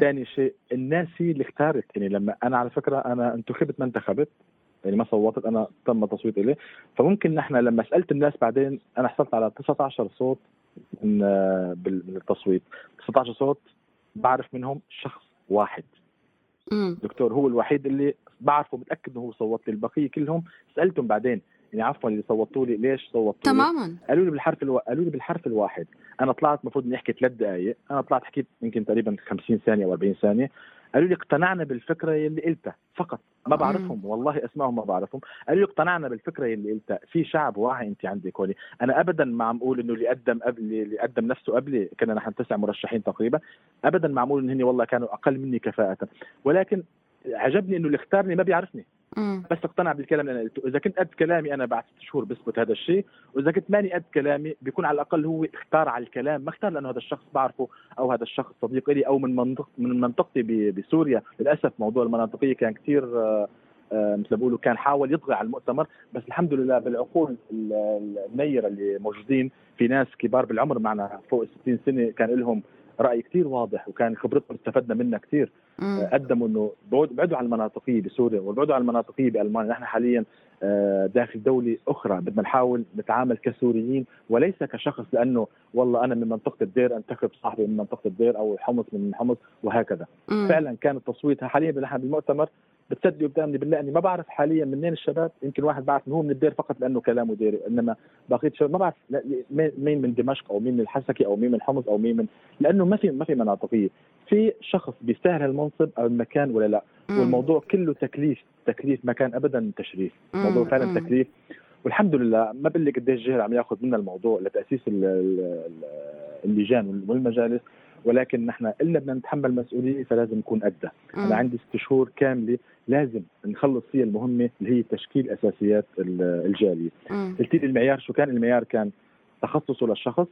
ثاني شيء الناس اللي اختارت يعني لما أنا على فكرة أنا انتخبت ما انتخبت يعني ما صوتت أنا تم التصويت إليه. فممكن نحن لما سألت الناس بعدين أنا حصلت على 19 صوت من من التصويت. 19 صوت بعرف منهم شخص واحد. مم. دكتور هو الوحيد اللي بعرفه متأكد إنه هو صوت لي البقية كلهم. سألتهم بعدين يعني عفوا اللي صوتوا لي ليش صوتوا تماما. قالوا لي بالحرف ألو... قالوا لي بالحرف الواحد. أنا طلعت المفروض إني أحكي ثلاث دقائق أنا طلعت حكيت يمكن تقريبا 50 ثانية أو 40 ثانية. قالوا لي اقتنعنا بالفكرة اللي قلتها فقط. ما بعرفهم والله اسمائهم ما بعرفهم. قالوا لي اقتنعنا بالفكرة اللي قلتها. في شعب واعي انت عندك هون. أنا ابدا ما عم أقول إنه اللي قدم قبل اللي قدم نفسه قبلي كنا نحن تسع مرشحين تقريبا. ابدا ما عم أقول ان هن والله كانوا أقل مني كفاءة. ولكن عجبني إنه اللي اختارني ما بيعرفني. مم. بس اقتنع بالكلام اللي أنا قلته إذا كنت قد كلامي أنا بعد ست شهور بثبت هذا الشيء وإذا كنت ماني قد كلامي بيكون على الأقل هو اختار على الكلام ما اختار لأنه هذا الشخص بعرفه أو هذا الشخص صديق لي أو من منطق من منطقتي بسوريا للأسف موضوع المناطقية كان كثير آه، آه، مثل بقولوا كان حاول يطغى على المؤتمر بس الحمد لله بالعقول النيرة اللي موجودين في ناس كبار بالعمر معنا فوق ال 60 سنة كان لهم رأي كثير واضح وكان خبرتهم استفدنا منها كثير قدموا إنه بعدوا عن المناطقية بسوريا وبعدوا عن المناطقية بألمانيا. نحن حاليا آه، داخل دولة أخرى بدنا نحاول نتعامل كسوريين وليس كشخص لأنه والله أنا من منطقة الدير أنتخب صاحبي من منطقة الدير أو حمص من حمص وهكذا. مم. فعلا كان التصويت حاليا نحن بالمؤتمر بتصدقوا قدامي بالله إني ما بعرف حاليا منين الشباب. يمكن واحد بعرف هو من الدير فقط لأنه كلامه ديري إنما بقيه الشباب ما بعرف مين من دمشق أو مين من الحسكي أو مين من حمص أو مين من لأنه ما في ما في مناطقية. في شخص بيستاهل المنصب أو المكان ولا لا؟ مم. والموضوع كله تكليف تكليف ما كان ابدا تشريف. الموضوع فعلا مم. تكليف. والحمد لله ما بقول لك قديش جهل عم ياخذ منا الموضوع لتأسيس اللجان والمجالس. ولكن نحن قلنا بدنا نتحمل مسؤولية فلازم نكون قدها أنا عندي ست شهور كاملة لازم نخلص فيها المهمة اللي هي تشكيل أساسيات الجالية. قلت لي المعيار شو كان؟ المعيار كان تخصصه للشخص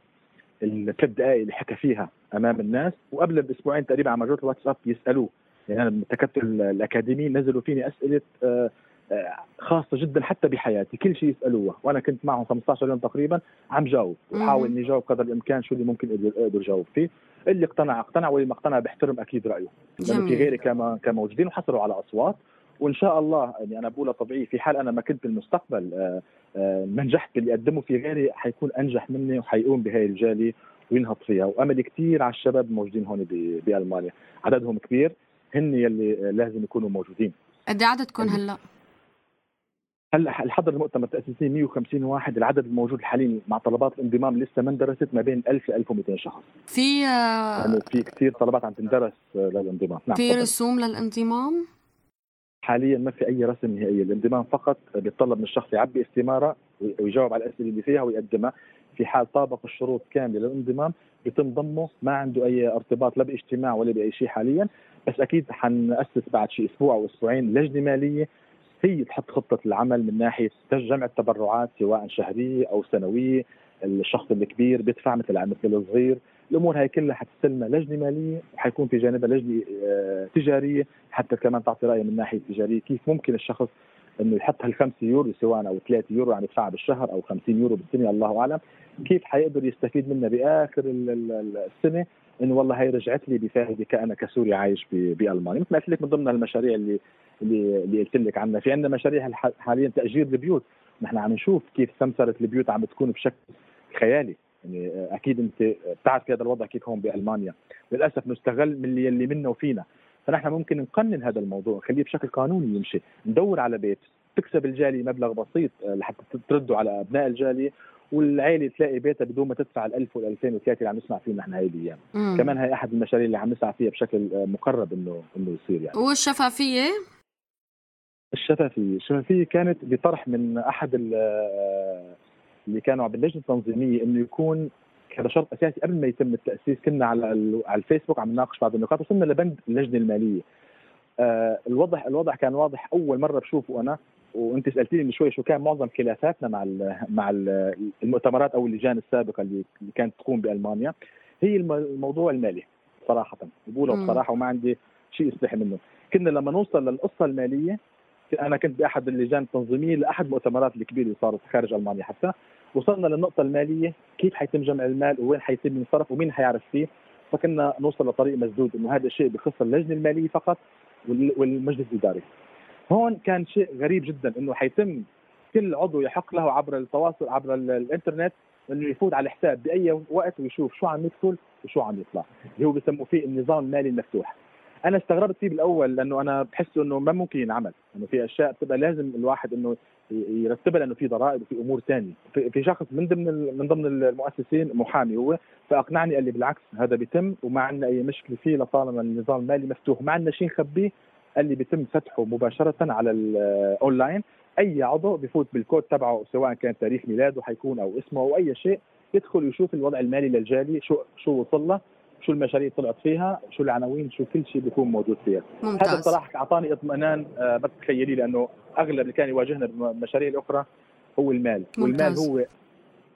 الثلاث دقائق اللي حكى فيها أمام الناس وقبل بأسبوعين تقريبا على مجرة الواتساب يسألوه. يعني أنا التكتل الأكاديمي نزلوا فيني أسئلة آه، آه، خاصة جدا حتى بحياتي. كل شيء يسألوها وأنا كنت معهم 15 يوم تقريبا عم جاوب. وحاول إني جاوب قدر الإمكان شو اللي ممكن أقدر جاوب فيه. اللي اقتنع اقتنع واللي ما اقتنع بحترم أكيد رأيه. لأنه في غيري كما كانوا موجودين وحصلوا على أصوات. وإن شاء الله يعني أنا بقولها طبيعي في حال أنا ما كنت بالمستقبل آه، ما نجحت باللي أقدمه في غيري حيكون أنجح مني وحيقوم بهاي الجالية وينهض فيها. وأمل كثير على الشباب الموجودين هون بألمانيا. عددهم كبير هن يلي لازم يكونوا موجودين. قد إيه عددكم هلأ؟ هلا الحضر المؤتمر التأسيسي 150 واحد العدد الموجود حاليا مع طلبات الانضمام لسه ما اندرست ما بين 1000 ل 1200 شخص. في آه، يعني في كثير طلبات عم تندرس للانضمام. نعم في رسوم للانضمام؟ حاليا ما في أي رسم نهائيه الانضمام فقط بيتطلب من الشخص يعبي استمارة ويجاوب على الأسئلة اللي فيها ويقدمها. في حال طابق الشروط كاملة للانضمام بيتم ضمه ما عنده أي ارتباط لا باجتماع ولا بأي شيء حاليا. بس أكيد حنأسس بعد شيء أسبوع أو أسبوعين لجنة مالية هي تحط خطة العمل من ناحية جمع التبرعات سواء شهريه أو سنويه الشخص الكبير بيدفع مثل مثل الصغير. الأمور هاي كلها حتستلمها لجنة مالية وحيكون في جانبها لجنة آه، تجارية. حتى كمان تعطي رأي من ناحية تجارية كيف ممكن الشخص إنه يحط هال 5 يورو سواء أو 3 يورو يعني يدفعها بالشهر أو 50 يورو بالسنة الله أعلم. كيف حيقدر يستفيد منها بآخر السنة؟ إنه والله هي رجعت لي بفائده كأنا كسوري عايش بألمانيا. مثل ما قلت لك من ضمن المشاريع اللي اللي اللي قلت لك عنها. في عندنا مشاريع حاليا تأجير البيوت. نحن عم نشوف كيف سمسرة البيوت عم تكون بشكل خيالي. يعني أكيد أنت بتعرف هذا الوضع كيف هون بألمانيا. للأسف نستغل من اللي, اللي منا وفينا فنحن ممكن نقنن هذا الموضوع نخليه بشكل قانوني يمشي. ندور على بيت. تكسب الجالية مبلغ بسيط لحتى تردوا على أبناء الجالية. والعائله تلاقي بيتها بدون ما تدفع ال 1000 وال 2003 اللي عم نسمع فيه نحن هاي الأيام كمان هي أحد المشاريع اللي عم نسعى فيها بشكل مقرب إنه إنه يصير يعني. والشفافية؟ الشفافية. الشفافية كانت بطرح من أحد اللي كانوا باللجنة التنظيمية إنه يكون هذا شرط أساسي. قبل ما يتم التأسيس كنا على على الفيسبوك عم نناقش بعض النقاط وصلنا لبند اللجنة المالية. آه الوضع الوضع كان واضح. أول مرة بشوفه أنا وانت سألتيني من شوي شو كان معظم خلافاتنا مع ال مع ال المؤتمرات أو اللجان السابقة اللي كانت تقوم بألمانيا هي الموضوع المالي صراحة. بقولها بصراحة وما عندي شيء استحي منه. كنا لما نوصل للقصة المالية أنا كنت بأحد اللجان التنظيمية لأحد المؤتمرات الكبيرة اللي صارت خارج ألمانيا حتى. وصلنا للنقطة المالية كيف حيتم جمع المال وين حيتم ينصرف ومين حيعرف فيه. فكنا نوصل لطريق مسدود إنه هذا الشيء بخص اللجنة المالية فقط والمجلس الإداري. هون كان شيء غريب جدا إنه حيتم كل عضو يحق له عبر التواصل عبر الإنترنت إنه يفوت على الحساب بأي وقت ويشوف شو عم يدخل وشو عم يطلع. اللي هو بسموه فيه النظام المالي المفتوح. أنا استغربت فيه بالأول لأنه أنا بحس إنه ما ممكن ينعمل. إنه في أشياء بتبقى لازم الواحد إنه يرتبها لأنه في ضرائب وفي أمور ثانية في شخص من ضمن من ضمن المؤسسين محامي هو فأقنعني قال لي بالعكس هذا بيتم وما عندنا أي مشكلة فيه لطالما النظام المالي مفتوح. ما عندنا شيء نخبيه قال لي بيتم فتحه مباشرة على الاونلاين أي عضو بفوت بالكود تبعه سواء كان تاريخ ميلاده حيكون أو اسمه أو أي شيء يدخل ويشوف الوضع المالي للجالي شو شو وصل له شو المشاريع طلعت فيها شو العناوين شو كل شيء بيكون موجود فيها. ممتاز. هذا بصراحه أعطاني اطمئنان آه ما تتخيلي لأنه أغلب اللي كان يواجهنا بالمشاريع الأخرى هو المال. ممتاز. والمال هو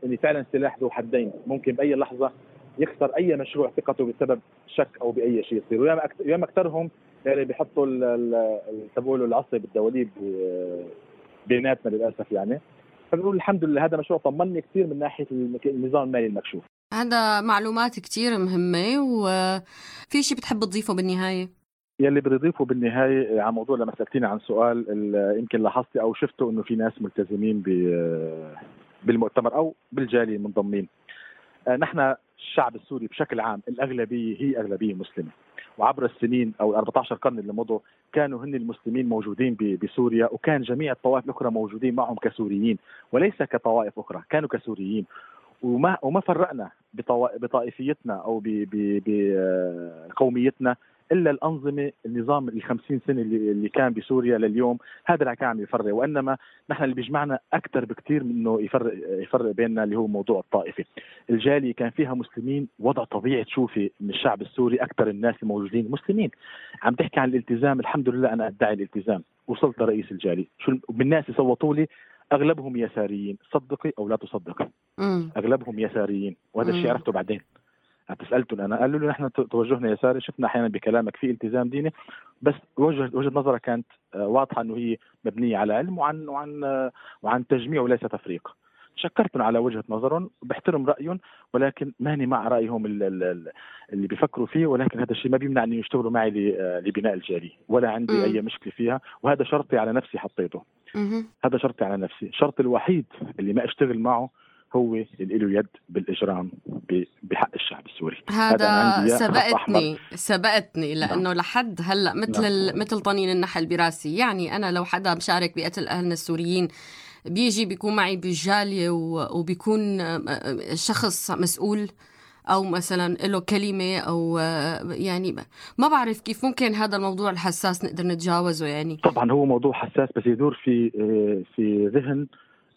اللي فعلا سلاح ذو حدين. ممكن بأي لحظة يخسر أي مشروع ثقته بسبب شك أو بأي شيء يصير. وياما أكثرهم يعني بيحطوا تبعوا العصي بالدواليب بيناتنا للأسف يعني. فبنقول الحمد لله هذا مشروع طمني كثير من ناحية النظام المالي المكشوف. هذا معلومات كتير مهمة وفي شيء بتحب تضيفه بالنهاية؟ يلي بدي أضيفه بالنهاية على موضوع لما سألتيني عن سؤال يمكن لاحظتي أو شفتوا إنه في ناس ملتزمين بالمؤتمر أو بالجالية منضمين آه، نحن الشعب السوري بشكل عام الأغلبية هي أغلبية مسلمة. وعبر السنين أو 14 قرن اللي مضوا كانوا هن المسلمين موجودين بسوريا وكان جميع الطوائف الأخرى موجودين معهم كسوريين وليس كطوائف أخرى كانوا كسوريين. وما وما فرقنا بطائفيتنا أو بقوميتنا إلا الأنظمة النظام ال 50 سنة اللي, اللي كان بسوريا لليوم هذا اللي كان عم يفرق. وإنما نحن اللي بيجمعنا أكثر بكثير من إنه يفرق يفرق بيننا اللي هو موضوع الطائفة. الجالية كان فيها مسلمين وضع طبيعي تشوفي من الشعب السوري أكثر الناس الموجودين مسلمين. عم تحكي عن الالتزام الحمد لله أنا أدعي الالتزام. وصلت لرئيس الجالية. شو بالناس يصوتوا لي؟ أغلبهم يساريين. صدقي أو لا تصدقي. أغلبهم يساريين. وهذا الشيء عرفته بعدين. سالته أنا قالوا له نحن توجهنا يساري شفنا أحيانا بكلامك في التزام ديني بس وجهه وجهة نظرك كانت آه، واضحة إنه هي مبنية على علم وعن وعن آه، وعن تجميع وليس تفريق شكرتهم على وجهة نظرهم بحترم رايهم ولكن ماني مع رأيهم اللي بيفكروا فيه ولكن هذا الشيء ما بيمنع أن يشتغلوا معي آه، لبناء الجاليه ولا عندي م. أي مشكلة فيها وهذا شرطي على نفسي حطيته م. هذا شرطي على نفسي الشرط الوحيد اللي ما أشتغل معه هو اللي له يد بالإجرام بحق الشعب السوري. هذا سبقتني سبقتني لأنه لحد هلأ مثل نعم. مثل طنين النحل براسي. يعني أنا لو حدا مشارك بقتل أهلنا السوريين بيجي بيكون معي بالجاليه وبيكون شخص مسؤول أو مثلا له كلمة أو يعني ما بعرف كيف ممكن هذا الموضوع الحساس نقدر نتجاوزه يعني. طبعا هو موضوع حساس بس يدور في في ذهن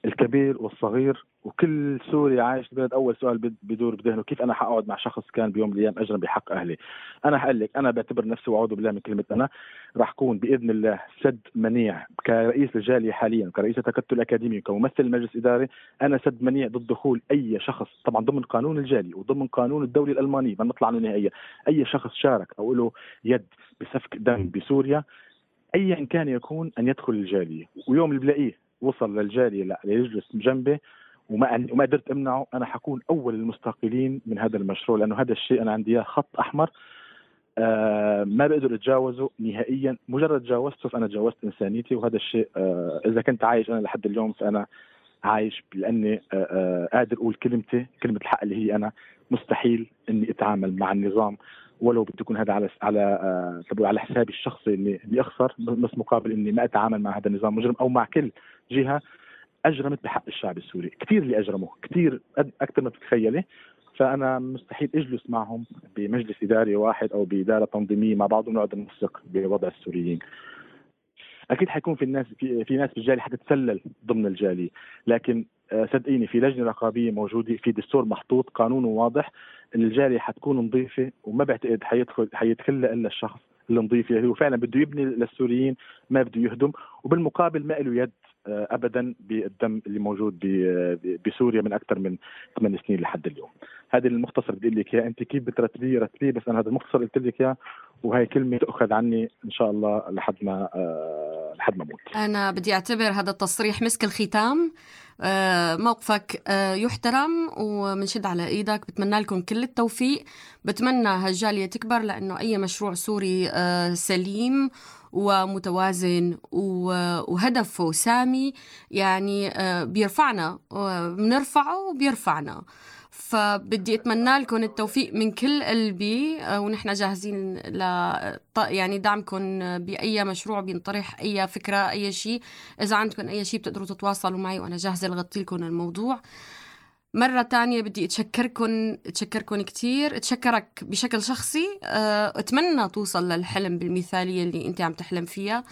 الكبير والصغير وكل سوري عايش بلد أول سؤال بدور بذهنه كيف أنا حقعد مع شخص كان بيوم من الأيام أجرم بحق أهلي؟ أنا حقول لك أنا بعتبر نفسي وأعوذ بالله من كلمة أنا راح أكون بإذن الله سد منيع كرئيس الجالية حاليا كرئيس التكتل الأكاديمي وكممثل مجلس إداري أنا سد منيع ضد دخول أي شخص طبعا ضمن قانون الجاليه وضمن قانون الدولي الالماني ما نطلع عنه نهائيا. أي شخص شارك أو له يد بسفك دم بسوريا ايا كان يكون أن يدخل الجالية. ويوم اللي بلاقيه وصل للجالية ليجلس جنبي وما وما قدرت أمنعه أنا حكون أول المستقلين من هذا المشروع لأنه هذا الشيء أنا عندي خط أحمر آه ما بقدر أتجاوزه نهائيا. مجرد تجاوزته فأنا تجاوزت إنسانيتي وهذا الشيء آه إذا كنت عايش أنا لحد اليوم فأنا عايش لأني آه آه قادر أقول كلمتي كلمة الحق اللي هي أنا مستحيل إني أتعامل مع النظام ولو بده يكون هذا على على آه على حسابي الشخصي إني إني أخسر بس مقابل إني ما أتعامل مع هذا النظام مجرم أو مع كل جهة. أجرمت بحق الشعب السوري. كثير اللي اجرموا كثير أكثر ما بتتخيلي فأنا مستحيل أجلس معهم بمجلس إداري واحد أو بإدارة تنظيمية مع بعض ونقعد ننسق بوضع السوريين. أكيد حيكون في الناس في, في ناس بالجالية حتتسلل ضمن الجالية. لكن آه، صدقيني في لجنة رقابية موجودة في دستور محطوط قانون واضح الجالية حتكون نظيفة وما بعتقد حيدخل حيدخل إلا الشخص النظيف اللي هو فعلا بده يبني للسوريين ما بده يهدم. وبالمقابل ما له يد ابدا بالدم اللي موجود بسوريا من أكثر من ثمان سنين لحد اليوم. هذه المختصر بدي لك إياها أنت كيف بترتبيه رتبيه بس أنا هذا المختصر قلت لك اياه وهي كلمة تاخذ عني إن شاء الله لحد ما أه لحد ما أموت. أنا بدي أعتبر هذا التصريح مسك الختام موقفك أه يحترم ومنشد على إيدك. بتمنى لكم كل التوفيق. بتمنى هالجالية تكبر لأنه أي مشروع سوري أه سليم ومتوازن وهدفه سامي. يعني آه، بيرفعنا بنرفعه وبيرفعنا. فبدي أتمنى لكم التوفيق من كل قلبي آه، ونحن جاهزين ل يعني دعمكم بأي مشروع بينطرح أي فكرة أي شيء. إذا عندكم أي شيء بتقدروا تتواصلوا معي وأنا جاهزة لغطي لكم الموضوع. مرة تانية بدي أتشكركم أتشكركم كتير. أتشكرك بشكل شخصي. آه، أتمنى توصل للحلم بالمثالية اللي أنت عم تحلم فيها.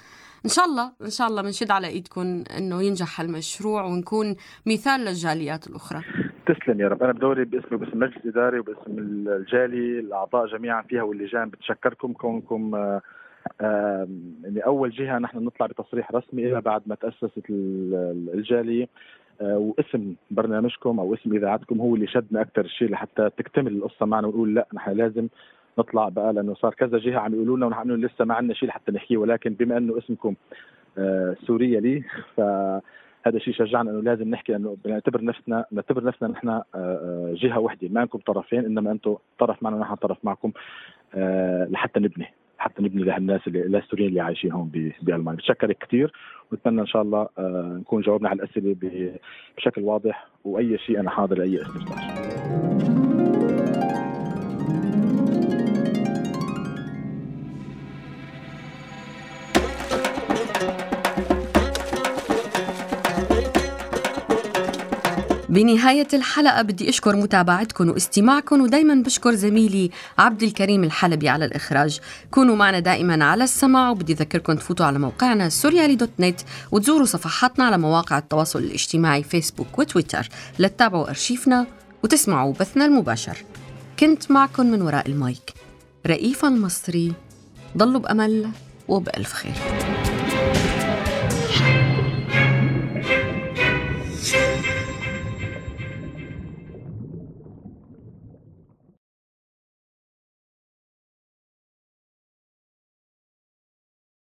إن شاء الله إن شاء الله بنشد على إيدكم إنه ينجح هالمشروع ونكون مثال للجاليات الأخرى. تسلم يا رب. أنا بدوري باسمي وباسم المجلس الاداري وباسم الجالي الأعضاء جميعا فيها واللجان بتشكركم كونكم آه يعني أول جهة نحن نطلع بتصريح رسمي الا بعد ما تأسست الجاليه آه، واسم برنامجكم أو اسم إذاعتكم هو اللي شدنا أكثر شيء لحتى تكتمل القصة معنا ونقول لا نحن لازم نطلع بقى لأنه صار كذا جهة عم يقولوا لنا ونحن لسه ما عندنا شيء لحتى نحكيه. ولكن بما إنه اسمكم آه، سوريا لي ف هذا الشيء شجعنا إنه لازم نحكي انه بنعتبر نفسنا نعتبر نفسنا نحن آه، آه، جهة وحدة. ما انكم طرفين إنما أنتم طرف معنا نحن طرف معكم لحتى نبني حتى نبني لهالناس اللي السوريين اللي عايشين هون بألمانيا. بتشكرك كثير ونتمنى إن شاء الله نكون جاوبنا على الأسئلة بشكل واضح وأي شيء أنا حاضر لأي استفسار. بنهاية الحلقة بدي أشكر متابعتكم واستماعكم ودايما بشكر زميلي عبد الكريم الحلبي على الإخراج. كونوا معنا دائما على السمع وبدي أذكركم تفوتوا على موقعنا سوريالي دوت نت وتزوروا صفحاتنا على مواقع التواصل الاجتماعي فيسبوك وتويتر لتتابعوا أرشيفنا وتسمعوا بثنا المباشر. كنت معكم من وراء المايك رئيفا المصري ضلوا بأمل وبألف خير.